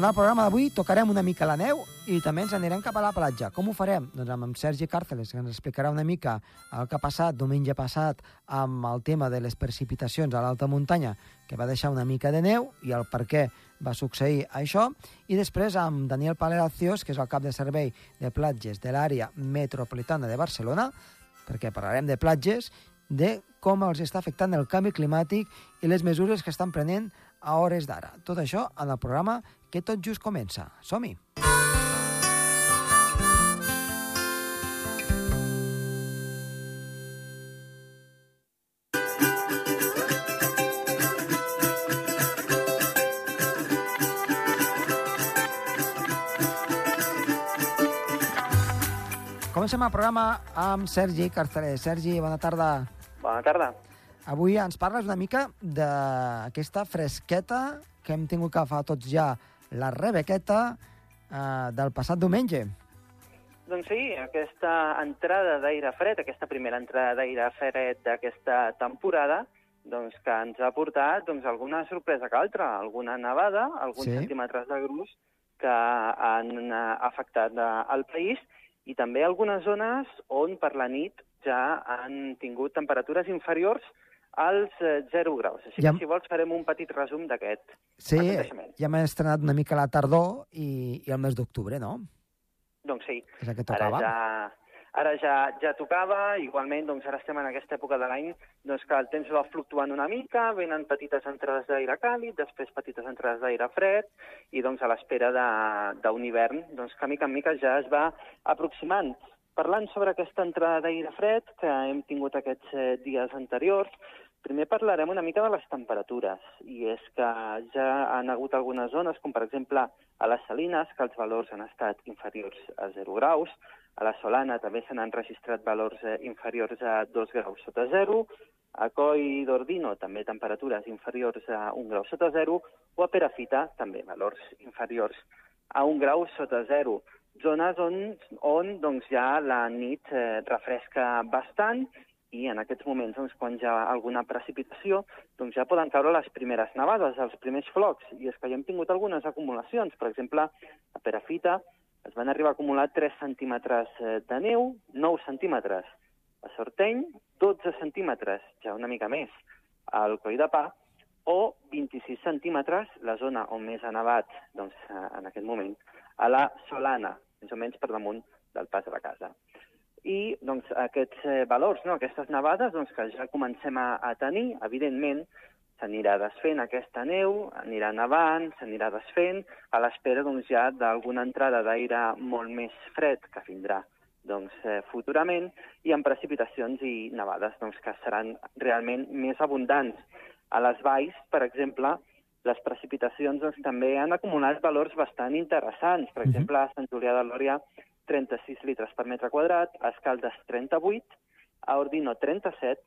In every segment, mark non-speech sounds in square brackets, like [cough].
En el programa d'avui tocarem una mica la neu i també ens anirem cap a la platja. Com ho farem? Doncs amb Sergi Càrceles, que ens explicarà una mica el que ha passat diumenge passat amb el tema de les precipitacions a l'alta muntanya, que va deixar una mica de neu i el per què va succeir això. I després amb Daniel Paleracios, que és el cap de servei de platges de l'àrea metropolitana de Barcelona, perquè parlarem de platges, de com els està afectant el canvi climàtic i les mesures que estan prenent a hores d'ara. Tot això en el programa que tot just comença. Som-hi! Comencem el programa amb Sergi Carceler. Sergi, bona tarda. Bona tarda. Avui ens parles una mica d'aquesta fresqueta que hem tingut que agafar tots ja la rebequeta eh, del passat diumenge. Doncs sí, aquesta entrada d'aire fred, aquesta primera entrada d'aire fred d'aquesta temporada, doncs que ens ha portat doncs, alguna sorpresa que altra, alguna nevada, alguns Sí. centímetres de grus que han eh, afectat eh, el país i també algunes zones on per la nit ja han tingut temperatures inferiors als eh, 0 graus. Així Ja- que, si vols, farem un petit resum d'aquest Sí, ja hem estrenat una mica la tardor i, i el mes d'octubre, no? Doncs sí, És el que ara tocava. ja, ara ja, ja tocava, igualment doncs ara estem en aquesta època de l'any doncs que el temps va fluctuant una mica, venen petites entrades d'aire càlid, després petites entrades d'aire fred, i doncs a l'espera d'un hivern doncs que mica en mica ja es va aproximant. Parlant sobre aquesta entrada d'aire fred que hem tingut aquests eh, dies anteriors, primer parlarem una mica de les temperatures, i és que ja han hagut algunes zones, com per exemple a les Salines, que els valors han estat inferiors a 0 graus, a la Solana també se n'han registrat valors eh, inferiors a 2 graus sota 0, a Coi d'Ordino també temperatures inferiors a 1 grau sota 0, o a Perafita també valors inferiors a 1 grau sota 0. Zones on, on doncs, ja la nit eh, refresca bastant i en aquests moments, doncs, quan hi ha alguna precipitació, doncs ja poden caure les primeres nevades, els primers flocs. I és que ja hem tingut algunes acumulacions. Per exemple, a Perafita es van arribar a acumular 3 centímetres eh, de neu, 9 centímetres a Sorteny, 12 centímetres, ja una mica més, al Coll de Pa, o 26 centímetres, la zona on més ha nevat doncs, eh, en aquest moment, a la Solana, més o menys per damunt del pas de la casa. I doncs, aquests eh, valors, no, aquestes nevades doncs, que ja comencem a, a tenir, evidentment, s'anirà desfent aquesta neu, anirà nevant, s'anirà desfent, a l'espera doncs, ja d'alguna entrada d'aire molt més fred que vindrà doncs, eh, futurament, i amb precipitacions i nevades doncs, que seran realment més abundants. A les valls, per exemple, les precipitacions doncs, també han acumulat valors bastant interessants. Per exemple, a Sant Julià de Lòria, 36 litres per metre quadrat, a Escaldes, 38, a Ordino, 37,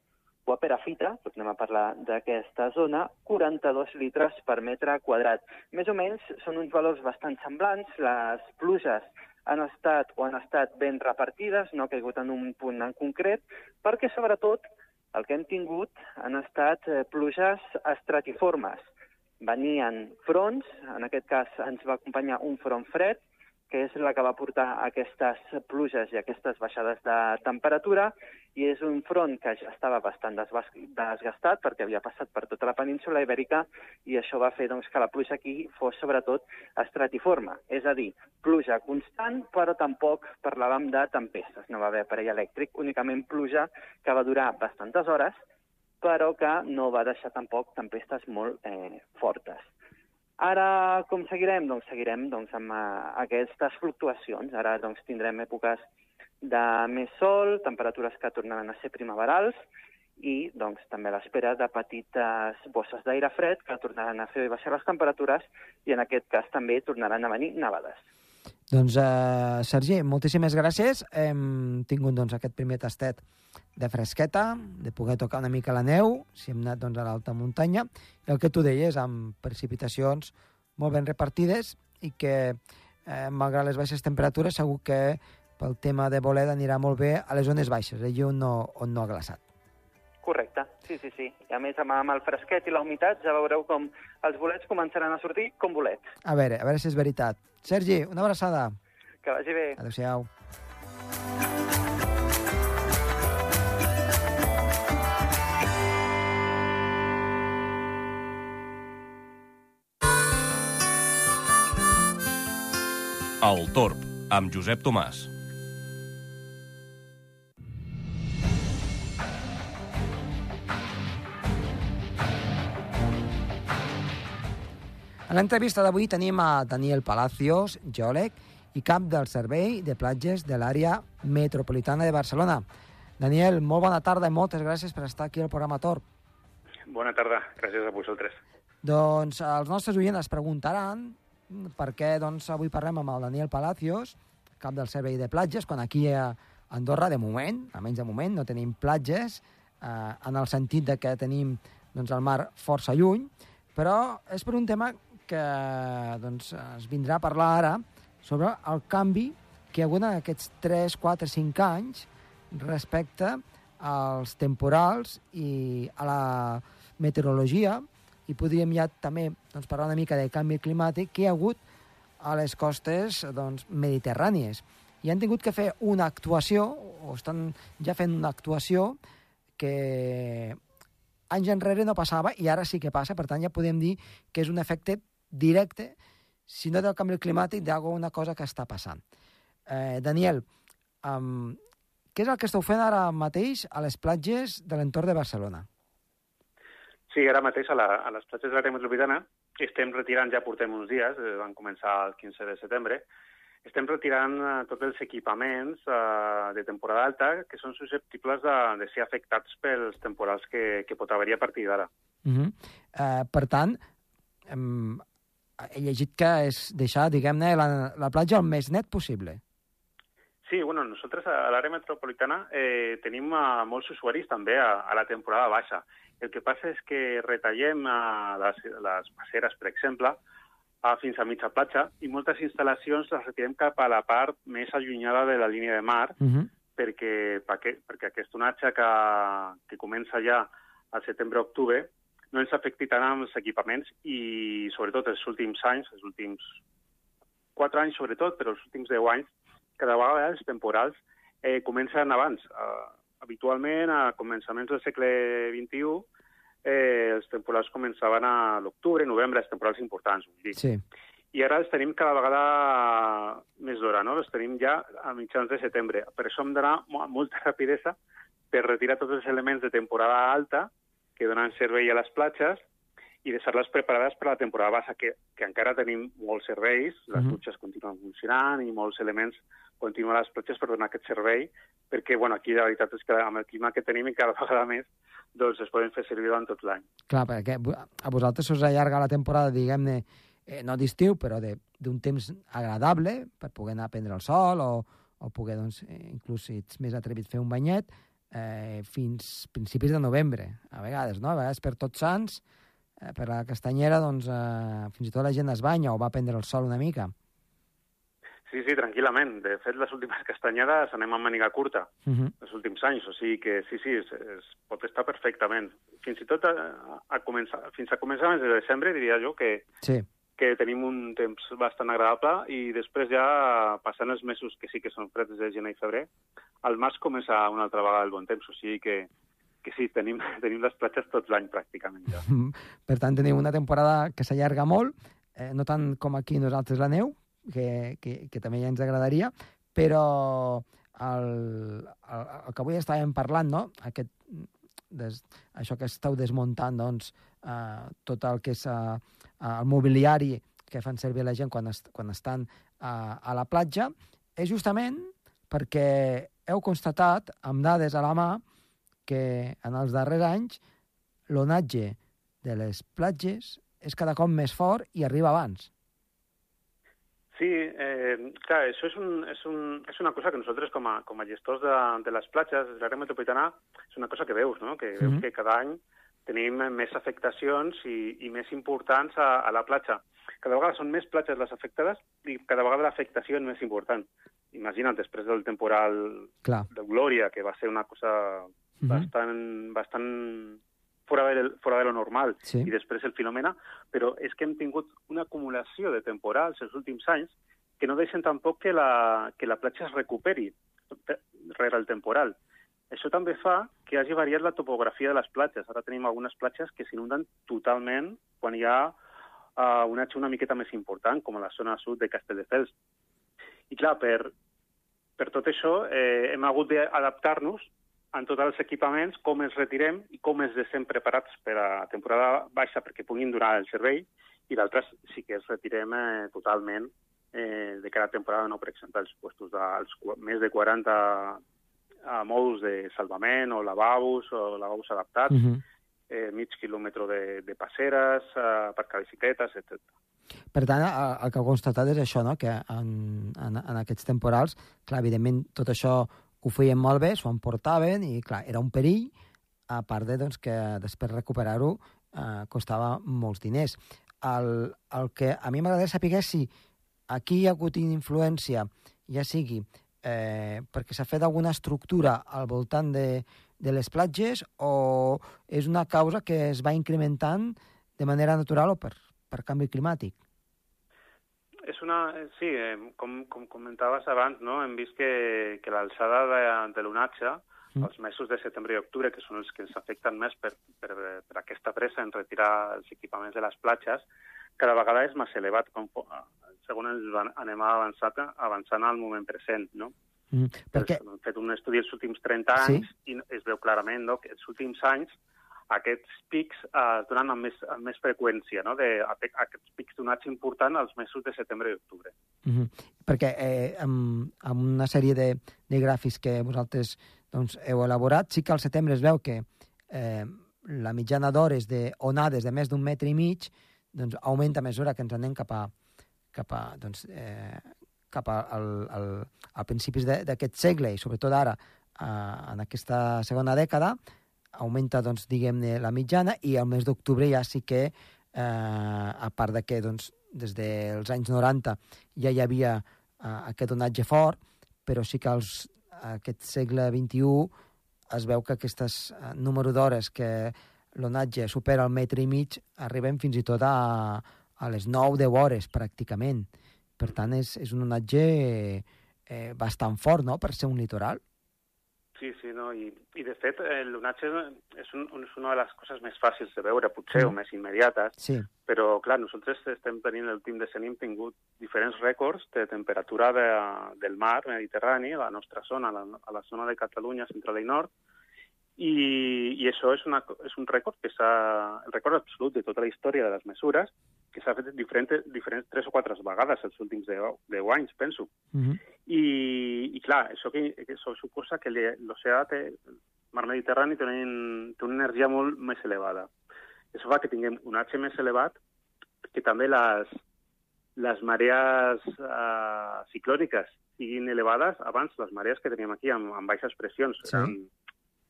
o a Perafita, tornem a parlar d'aquesta zona, 42 litres per metre quadrat. Més o menys són uns valors bastant semblants. Les pluges han estat o han estat ben repartides, no ha caigut en un punt en concret, perquè sobretot el que hem tingut han estat eh, pluges estratiformes. Venien fronts, en aquest cas ens va acompanyar un front fred, que és la que va portar aquestes pluges i aquestes baixades de temperatura, i és un front que ja estava bastant desgastat perquè havia passat per tota la península ibèrica i això va fer doncs, que la pluja aquí fos sobretot estratiforme, és a dir, pluja constant però tampoc parlàvem de tempestes, no va haver aparell elèctric, únicament pluja que va durar bastantes hores però que no va deixar tampoc tempestes molt eh, fortes. Ara, com seguirem? Doncs seguirem doncs, amb uh, aquestes fluctuacions. Ara doncs, tindrem èpoques de més sol, temperatures que tornaran a ser primaverals i doncs, també a l'espera de petites bosses d'aire fred que tornaran a fer baixar les temperatures i en aquest cas també tornaran a venir nevades. Doncs, eh, Sergi, moltíssimes gràcies. Hem tingut doncs, aquest primer tastet de fresqueta, de poder tocar una mica la neu, si hem anat doncs, a l'alta muntanya, i el que tu deies, amb precipitacions molt ben repartides i que, eh, malgrat les baixes temperatures, segur que pel tema de bolet anirà molt bé a les zones baixes, allà on no, on no ha glaçat. Correcte, sí, sí, sí. I a més, amb el fresquet i la humitat, ja veureu com els bolets començaran a sortir com bolets. A veure, a veure si és veritat. Sergi, una abraçada. Que vagi bé. Adéu-siau. El Torb, amb Josep Tomàs. En l'entrevista d'avui tenim a Daniel Palacios, geòleg i cap del Servei de Platges de l'àrea metropolitana de Barcelona. Daniel, molt bona tarda i moltes gràcies per estar aquí al programa Torb. Bona tarda, gràcies a vosaltres. Doncs els nostres oients es preguntaran per què doncs, avui parlem amb el Daniel Palacios, cap del Servei de Platges, quan aquí a Andorra, de moment, almenys de moment, no tenim platges, eh, en el sentit de que tenim doncs, el mar força lluny, però és per un tema que doncs, es vindrà a parlar ara sobre el canvi que hi ha hagut en aquests 3, 4, 5 anys respecte als temporals i a la meteorologia i podríem ja també doncs, parlar una mica de canvi climàtic que hi ha hagut a les costes doncs, mediterrànies. I han tingut que fer una actuació, o estan ja fent una actuació que anys enrere no passava i ara sí que passa, per tant ja podem dir que és un efecte directe, si no del canvi climàtic, d'alguna cosa que està passant. Eh, Daniel, um, què és el que esteu fent ara mateix a les platges de l'entorn de Barcelona? Sí, ara mateix a, la, a les platges de l'àrea metropolitana estem retirant, ja portem uns dies, eh, van començar el 15 de setembre, estem retirant eh, tots els equipaments eh, de temporada alta que són susceptibles de, de ser afectats pels temporals que, que pot haver-hi a partir d'ara. Uh -huh. uh, per tant, um, he llegit que és deixar, diguem-ne, la, la platja el més net possible. Sí, bueno, nosaltres a l'àrea metropolitana eh, tenim a molts usuaris també a, a la temporada baixa. El que passa és que retallem a les, les passeres, per exemple, a, fins a mitja platja, i moltes instal·lacions les retirem cap a la part més allunyada de la línia de mar, Uh -huh. perquè, perquè, perquè aquest onatge que, que comença ja al setembre-octubre no ens afecti tant amb els equipaments i, sobretot, els últims anys, els últims quatre anys, sobretot, però els últims deu anys, cada vegada els temporals eh, comencen abans. Uh, habitualment, a començaments del segle XXI, eh, els temporals començaven a l'octubre, novembre, els temporals importants, vull dir. Sí. I ara els tenim cada vegada més d'hora, no? Els tenim ja a mitjans de setembre. Per això hem d'anar amb molta rapidesa per retirar tots els elements de temporada alta que donen servei a les platges i deixar-les preparades per a la temporada baixa, que, que encara tenim molts serveis, les Mhm. dutxes continuen funcionant i molts elements continuen a les platges per donar aquest servei, perquè bueno, aquí la veritat és que amb el clima que tenim i cada [laughs] vegada més doncs es poden fer servir durant tot l'any. Clar, perquè a vosaltres us allarga la temporada, diguem-ne, eh, no d'estiu, però de- d'un temps agradable per poder anar a prendre el sol o, o poder, doncs, eh, inclús si ets més atrevit, fer un banyet, eh, fins principis de novembre, a vegades, no? A vegades per tots sants, eh, per la castanyera, doncs, eh, fins i tot la gent es banya o va a prendre el sol una mica. Sí, sí, tranquil·lament. De fet, les últimes castanyades anem amb màniga curta, Uh -huh. els últims anys, o sigui que sí, sí, es, es pot estar perfectament. Fins i tot a, a començar, fins a començaments de desembre diria jo que, Sí, que tenim un temps bastant agradable i després ja, passant els mesos que sí que són freds de gener i febrer, al març comença una altra vegada el bon temps, o sigui que, que sí, tenim, [laughs] tenim les platges tot l'any pràcticament ja. per tant, tenim una temporada que s'allarga molt, eh, no tant com aquí nosaltres la neu, que, que, que també ja ens agradaria, però el, el, el que avui estàvem parlant, no? Aquest, des, això que esteu desmuntant, doncs, eh, tot el que és eh, el mobiliari que fan servir la gent quan, est, quan estan a, a la platja, és justament perquè heu constatat, amb dades a la mà, que en els darrers anys l'onatge de les platges és cada cop més fort i arriba abans. Sí, eh, clar, això és, un, és, un, és una cosa que nosaltres com a, com a gestors de, de les platges, de l'àrea metropolitana, és una cosa que veus, no? que veus Mhm. que cada any tenim més afectacions i, i més importants a, a la platja. Cada vegada són més platges les afectades i cada vegada l'afectació és més important. Imagina't, després del temporal Clar. de Glòria, que va ser una cosa Mhm. bastant, bastant fora de, fora de lo normal, Sí. i després el Filomena, però és que hem tingut una acumulació de temporals els últims anys que no deixen tampoc que la, que la platja es recuperi pe- rere el temporal. Això també fa que hagi variat la topografia de les platges. Ara tenim algunes platges que s'inunden totalment quan hi ha uh, una una miqueta més important, com a la zona sud de Castelldefels. I clar, per, per tot això eh, hem hagut d'adaptar-nos en tots els equipaments, com els retirem i com els deixem preparats per a temporada baixa perquè puguin durar el servei, i d'altres sí que els retirem eh, totalment eh, de cada temporada, no? per exemple, els puestos dels més de 40 a mòduls de salvament o lavabos o lavabos adaptats, Uh -huh. eh, mig quilòmetre de, de passeres, eh, aparcar bicicletes, etc. Per tant, el, el que heu constatat és això, no? que en, en, en aquests temporals, clar, evidentment, tot això ho feien molt bé, s'ho emportaven i, clar, era un perill, a part de doncs, que després recuperar-ho eh, costava molts diners. El, el que a mi m'agradaria saber si aquí hi ha hagut influència, ja sigui eh, perquè s'ha fet alguna estructura al voltant de, de les platges o és una causa que es va incrementant de manera natural o per, per canvi climàtic? És una... Sí, eh, com, com comentaves abans, no? hem vist que, que l'alçada de, de l'onatge, Mm. els mesos de setembre i octubre, que són els que ens afecten més per, per, per aquesta pressa en retirar els equipaments de les platges, cada vegada és més elevat, segons ens anem avançat, avançant al moment present. No? Mm, perquè, Hem fet un estudi els últims 30 Sí. anys i es veu clarament no, que els últims anys aquests pics eh, es donen amb més, amb més freqüència, no? de, aquests pics donats important als mesos de setembre i octubre. mm -hmm. perquè eh, amb, amb una sèrie de, de gràfics que vosaltres doncs, heu elaborat, sí que al setembre es veu que eh, la mitjana d'hores d'onades de més d'un metre i mig doncs, augmenta a mesura que ens anem cap a, cap a, doncs, eh, cap a, al, al, a principis d'aquest segle i sobretot ara eh, en aquesta segona dècada augmenta, doncs, diguem-ne, la mitjana i al mes d'octubre ja sí que, eh, a part de que doncs, des dels anys 90 ja hi havia eh, aquest onatge fort, però sí que als, aquest segle XXI es veu que aquestes eh, número d'hores que l'onatge supera el metre i mig arribem fins i tot a, a les 9-10 hores, pràcticament. Per tant, és, és un onatge eh, bastant fort, no?, per ser un litoral. Sí, sí, no? I, i de fet, el lunatge és, un, és una de les coses més fàcils de veure, potser, Mm. o més immediates, Sí. però, clar, nosaltres estem tenint, l'últim decenni hem tingut diferents rècords de temperatura de, del mar Mediterrani, a la nostra zona, a la, a la zona de Catalunya central i nord, i, i això és, una, és un rècord que s'ha... el rècord absolut de tota la història de les mesures, que s'ha fet diferents, diferents tres o quatre vegades els últims deu, deu anys, penso. Uh -huh. I, i clar, això, que, això suposa que l'oceà mar Mediterrani té una, té una energia molt més elevada. Això fa que tinguem un H més elevat, que també les, les marees eh, ciclòniques siguin elevades. Abans les marees que teníem aquí amb, amb baixes pressions Sí. eren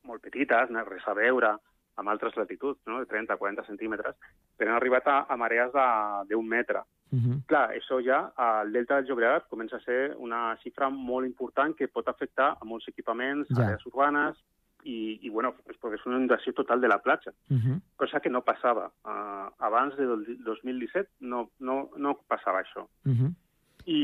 molt petites, res a veure amb altres latituds, no? de 30-40 centímetres, però han arribat a, a marees de- d'un metre. Uh -huh. Clar, això ja al Delta del Llobregat comença a ser una xifra molt important que pot afectar a molts equipaments, Ja. àrees urbanes, i, i bueno, és perquè és una inundació total de la platja, Uh -huh. cosa que no passava. Uh, abans del 2017 no, no, no passava això. Uh -huh. I,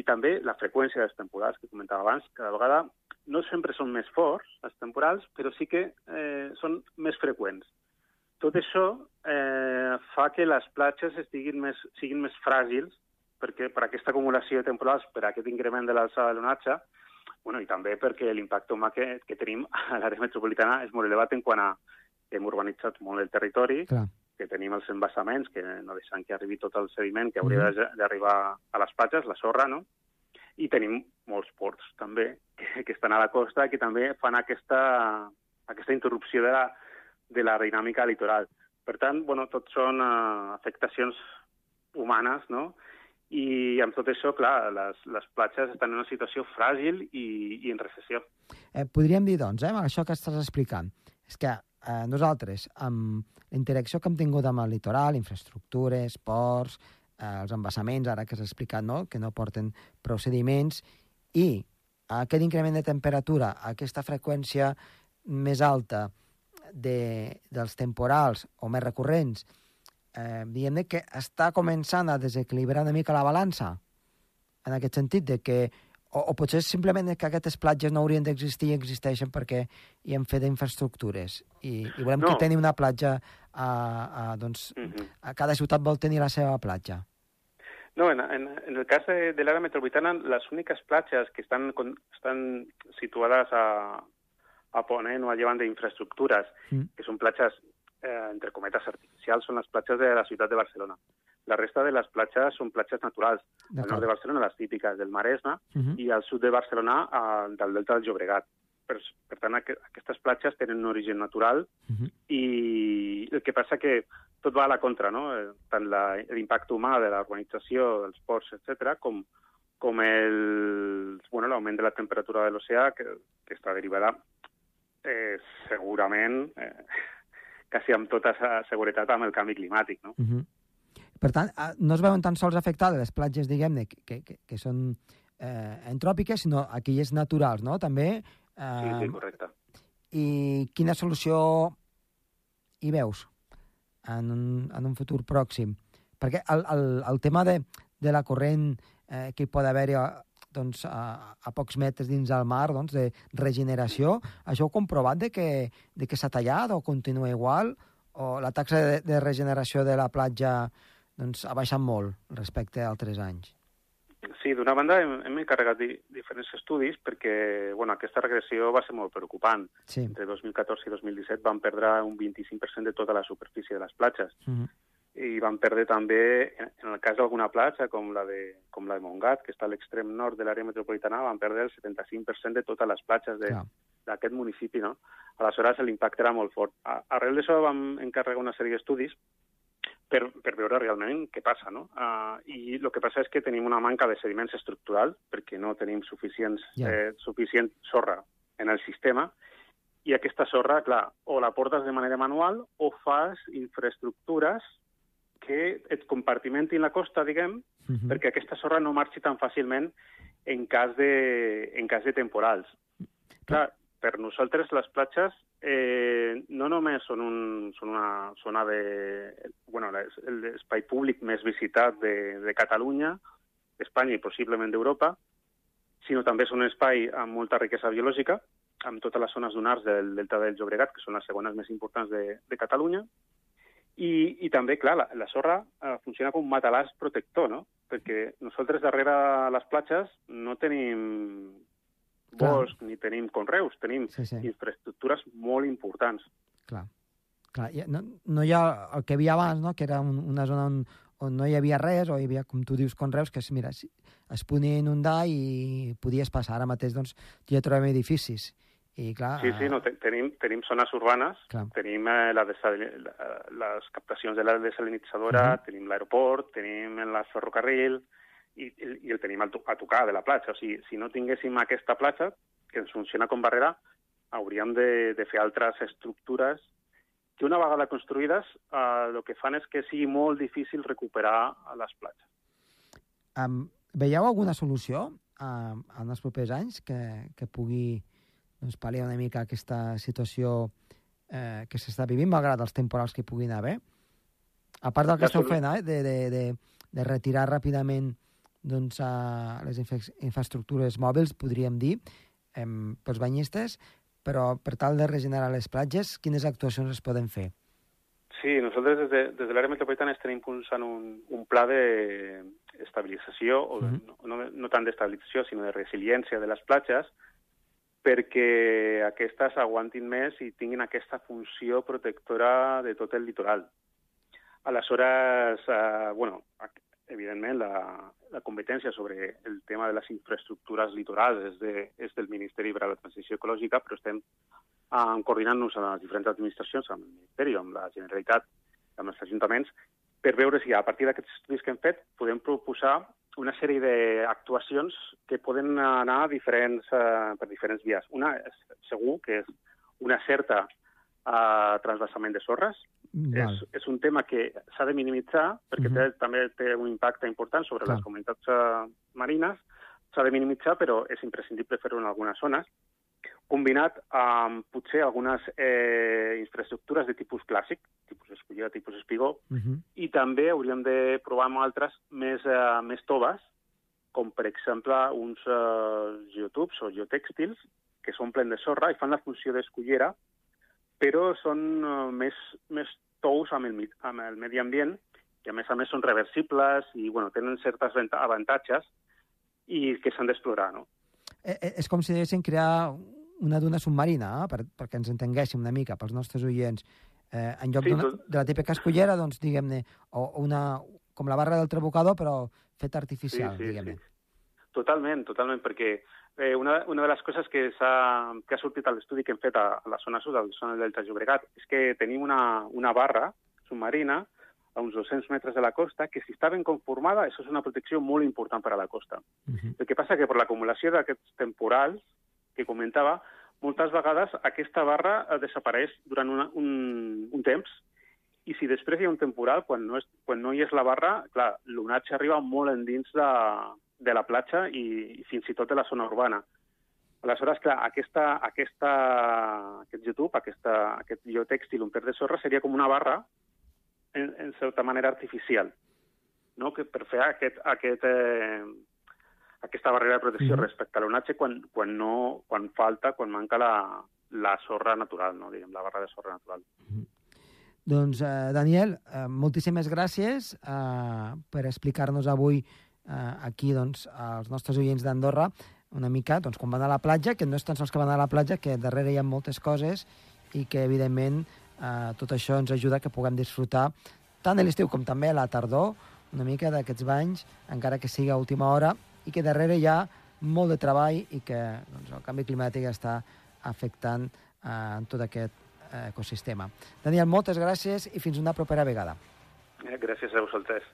I també la freqüència dels temporals que comentava abans, cada vegada no sempre són més forts, els temporals, però sí que eh, són més freqüents. Tot això eh, fa que les platges estiguin més, siguin més fràgils perquè per aquesta acumulació de temporals, per aquest increment de l'alçada de l'onatge, bueno, i també perquè l'impacte humà que, que tenim a l'àrea metropolitana és molt elevat en quant a hem urbanitzat molt el territori, Clar. Que tenim els embassaments, que no deixen que arribi tot el sediment que hauria mm. d'arribar a les platges, la sorra, no? I tenim molts ports, també, [laughs] que, que estan a la costa que també fan aquesta, aquesta interrupció de la, de la dinàmica litoral. Per tant, bueno, tot són uh, afectacions humanes, no? I amb tot això, clar, les, les platges estan en una situació fràgil i, i en recessió. Eh, podríem dir, doncs, eh, amb això que estàs explicant, és que eh, nosaltres, amb la interacció que hem tingut amb el litoral, infraestructures, ports, eh, els embassaments, ara que has explicat, no?, que no porten procediments, i aquest increment de temperatura, aquesta freqüència més alta de, dels temporals o més recurrents, eh, diguem que està començant a desequilibrar una mica la balança, en aquest sentit, de que o, o potser simplement que aquestes platges no haurien d'existir i existeixen perquè hi hem fet infraestructures i, i volem no. que tenir una platja a, a, doncs, uh -huh. a cada ciutat vol tenir la seva platja. No, en, en, en el cas de, de l'àrea metropolitana, les úniques platges que estan, estan situades a, a Ponent o a llevant d'infraestructures, mm. que són platges, eh, entre cometes, artificials, són les platges de la ciutat de Barcelona. La resta de les platges són platges naturals. Al nord de Barcelona, les típiques del Maresme, uh -huh. i al sud de Barcelona, eh, del Delta del Llobregat. Per, per tant, aqu aquestes platges tenen un origen natural uh -huh. i el que passa que tot va a la contra, no? Eh, tant l'impacte humà de la urbanització, dels ports, etc, com, com el, bueno, l'augment de la temperatura de l'oceà, que, que està derivada eh, segurament, eh, [laughs] quasi amb tota seguretat, amb el canvi climàtic, no? Uh -huh. Per tant, ah, no es veuen tan sols afectades les platges, diguem-ne, que, que, que són eh, entròpiques, sinó aquelles naturals, no? També... Eh, sí, sí, correcte. I quina solució hi veus en un, en un futur pròxim? Perquè el, el, el tema de, de la corrent eh, que hi pot haver doncs, a, a pocs metres dins del mar, doncs, de regeneració, això heu comprovat de que, de que s'ha tallat o continua igual? O la taxa de, de regeneració de la platja doncs, ha baixat molt respecte a altres anys. Sí, d'una banda hem, hem encarregat di, diferents estudis perquè bueno, aquesta regressió va ser molt preocupant. Sí. Entre 2014 i 2017 van perdre un 25% de tota la superfície de les platges. Uh -huh. I van perdre també, en el cas d'alguna platja, com la, de, com la de Montgat, que està a l'extrem nord de l'àrea metropolitana, van perdre el 75% de totes les platges d'aquest municipi. No? Aleshores, l'impacte era molt fort. A, arrel d'això vam encarregar una sèrie d'estudis per, per veure realment què passa. No? Uh, I el que passa és que tenim una manca de sediments estructural perquè no tenim suficients, yeah. eh, suficient sorra en el sistema i aquesta sorra, clar, o la portes de manera manual o fas infraestructures que et compartimentin la costa, diguem, uh -huh. perquè aquesta sorra no marxi tan fàcilment en cas de, en cas de temporals. Clar, per nosaltres les platges eh, no només són, un, són una zona de... Bueno, l'espai públic més visitat de, de Catalunya, d'Espanya i possiblement d'Europa, sinó també és un espai amb molta riquesa biològica, amb totes les zones dunars del Delta del Llobregat, que són les segones més importants de, de Catalunya, i, i també, clar, la, la sorra eh, funciona com un matalàs protector, no? Perquè nosaltres darrere les platges no tenim bosc, Clar. ni tenim conreus, tenim sí, sí. infraestructures molt importants. Clar. Clar. No, no hi ha el que hi havia abans, no? que era un, una zona on, on no hi havia res, o hi havia, com tu dius, conreus, que mira, es podia inundar i podies passar. Ara mateix doncs, ja trobem edificis. I, clar, sí, sí, no, tenim, tenim zones urbanes, clar. tenim eh, la la, les captacions de la desalinitzadora, uh -huh. tenim l'aeroport, tenim el ferrocarril, i, i el tenim a tocar de la platja. O sigui, si no tinguéssim aquesta platja, que ens funciona com barrera, hauríem de, de fer altres estructures que una vegada construïdes eh, el que fan és que sigui molt difícil recuperar les platges. Um, veieu alguna solució uh, en els propers anys que, que pugui doncs, pal·liar una mica aquesta situació eh, que s'està vivint, malgrat els temporals que puguin haver? A part del que esteu fent, eh, de, de, de, de retirar ràpidament doncs, a les infraestructures mòbils, podríem dir, eh, pels banyistes, però per tal de regenerar les platges, quines actuacions es poden fer? Sí, nosaltres des de, des de l'àrea metropolitana estem impulsant un, un pla d'estabilització, o uh -huh. no, no, no tant d'estabilització, sinó de resiliència de les platges, perquè aquestes aguantin més i tinguin aquesta funció protectora de tot el litoral. Aleshores, eh, bueno, evidentment, la, la competència sobre el tema de les infraestructures litorals és, de, és del Ministeri per a la Transició Ecològica, però estem uh, coordinant-nos amb les diferents administracions, amb el Ministeri, amb la Generalitat, amb els ajuntaments, per veure si a partir d'aquests estudis que hem fet podem proposar una sèrie d'actuacions que poden anar diferents, uh, per diferents vies. Una és segur que és una certa uh, transvasament de sorres, és, és un tema que s'ha de minimitzar perquè uh -huh. té, també té un impacte important sobre Clar. les comunitats uh, marines, s'ha de minimitzar, però és imprescindible fer-ho en algunes zones. combinat amb potser algunes eh, infraestructures de tipus clàssic, tipus escollida, tipus espigó, Uh -huh. i també hauríem de provar amb altres més, eh, més toves, com per exemple uns eh, geotubs o geotèxtils que s'omplen de sorra i fan la funció d'escollera, però són eh, més, més tous amb el, amb el medi ambient i a més a més són reversibles i bueno, tenen certes avantatges i que s'han d'explorar, no? Eh, eh, és com si diguéssim crear una duna submarina, eh? per, perquè ens entenguéssim una mica, pels nostres oients. Eh, en lloc Sí, tot- de la típica escollera, doncs, diguem-ne, o una, com la barra del trabucador, però feta artificial, diguem-ne. Totalment, totalment, perquè eh, una, una de les coses que, ha, que ha sortit a l'estudi que hem fet a, a la zona sud, a la zona del Delta Llobregat, és que tenim una, una barra submarina a uns 200 metres de la costa, que si està ben conformada, això és una protecció molt important per a la costa. Uh -huh. El que passa que per l'acumulació d'aquests temporals que comentava, moltes vegades aquesta barra eh, desapareix durant una, un, un temps i si després hi ha un temporal, quan no, és, quan no hi és la barra, clar, l'onatge arriba molt endins de, de la platja i, i fins i tot de la zona urbana. Aleshores, clar, aquesta, aquesta, aquest YouTube, aquesta, aquest biotèxtil ompert de sorra seria com una barra en, en certa manera artificial, no? que per fer aquest, aquest, eh, aquesta barrera de protecció Mhm. respecte a l'onatge quan, quan, no, quan falta, quan manca la, la sorra natural, no? diguem, la barra de sorra natural. Doncs, eh, Daniel, eh, moltíssimes gràcies eh, per explicar-nos avui eh, aquí doncs, als nostres oients d'Andorra una mica doncs, quan van a la platja, que no és tan sols que van a la platja, que darrere hi ha moltes coses i que, evidentment, eh, tot això ens ajuda que puguem disfrutar tant a l'estiu com també a la tardor una mica d'aquests banys, encara que sigui a última hora, i que darrere hi ha molt de treball i que doncs, el canvi climàtic està afectant eh, tot aquest eh, ecosistema. Daniel, moltes gràcies i fins una propera vegada. Eh, gràcies a vosaltres.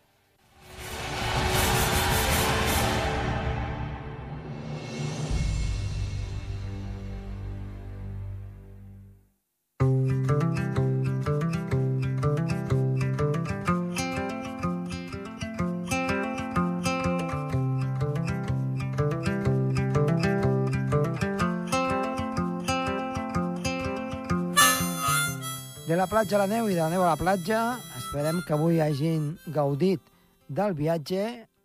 De la platja a la neu i de la neu a la platja, esperem que avui hagin gaudit del viatge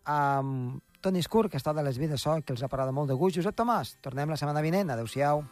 amb Toni Escur, que està de les vides sol, que els ha parat molt de gust. Josep Tomàs, tornem la setmana vinent. Adéu-siau.